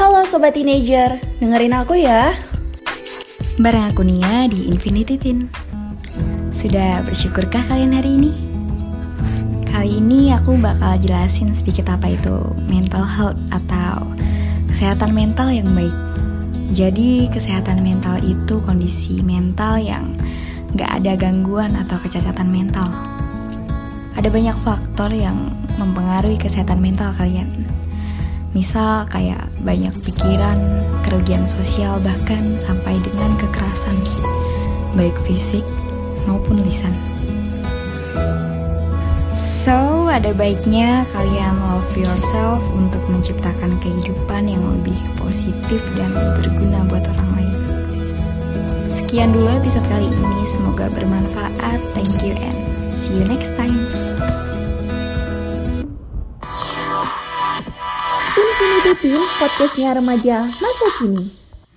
Halo Sobat Teenager, dengerin aku ya. Bareng aku Nia di Infinity Teen. Sudah bersyukurkah kalian hari ini? Kali ini aku bakal jelasin sedikit apa itu mental health atau kesehatan mental yang baik. Jadi kesehatan mental itu kondisi mental yang gak ada gangguan atau kecacatan mental. Ada banyak faktor yang mempengaruhi kesehatan mental kalian Misal kayak banyak pikiran, kerugian sosial, bahkan sampai dengan kekerasan, baik fisik maupun lisan. So, ada baiknya kalian love yourself untuk menciptakan kehidupan yang lebih positif dan berguna buat orang lain. Sekian dulu episode kali ini, semoga bermanfaat. Thank you and see you next time. Infinity Teen, podcastnya remaja masa kini.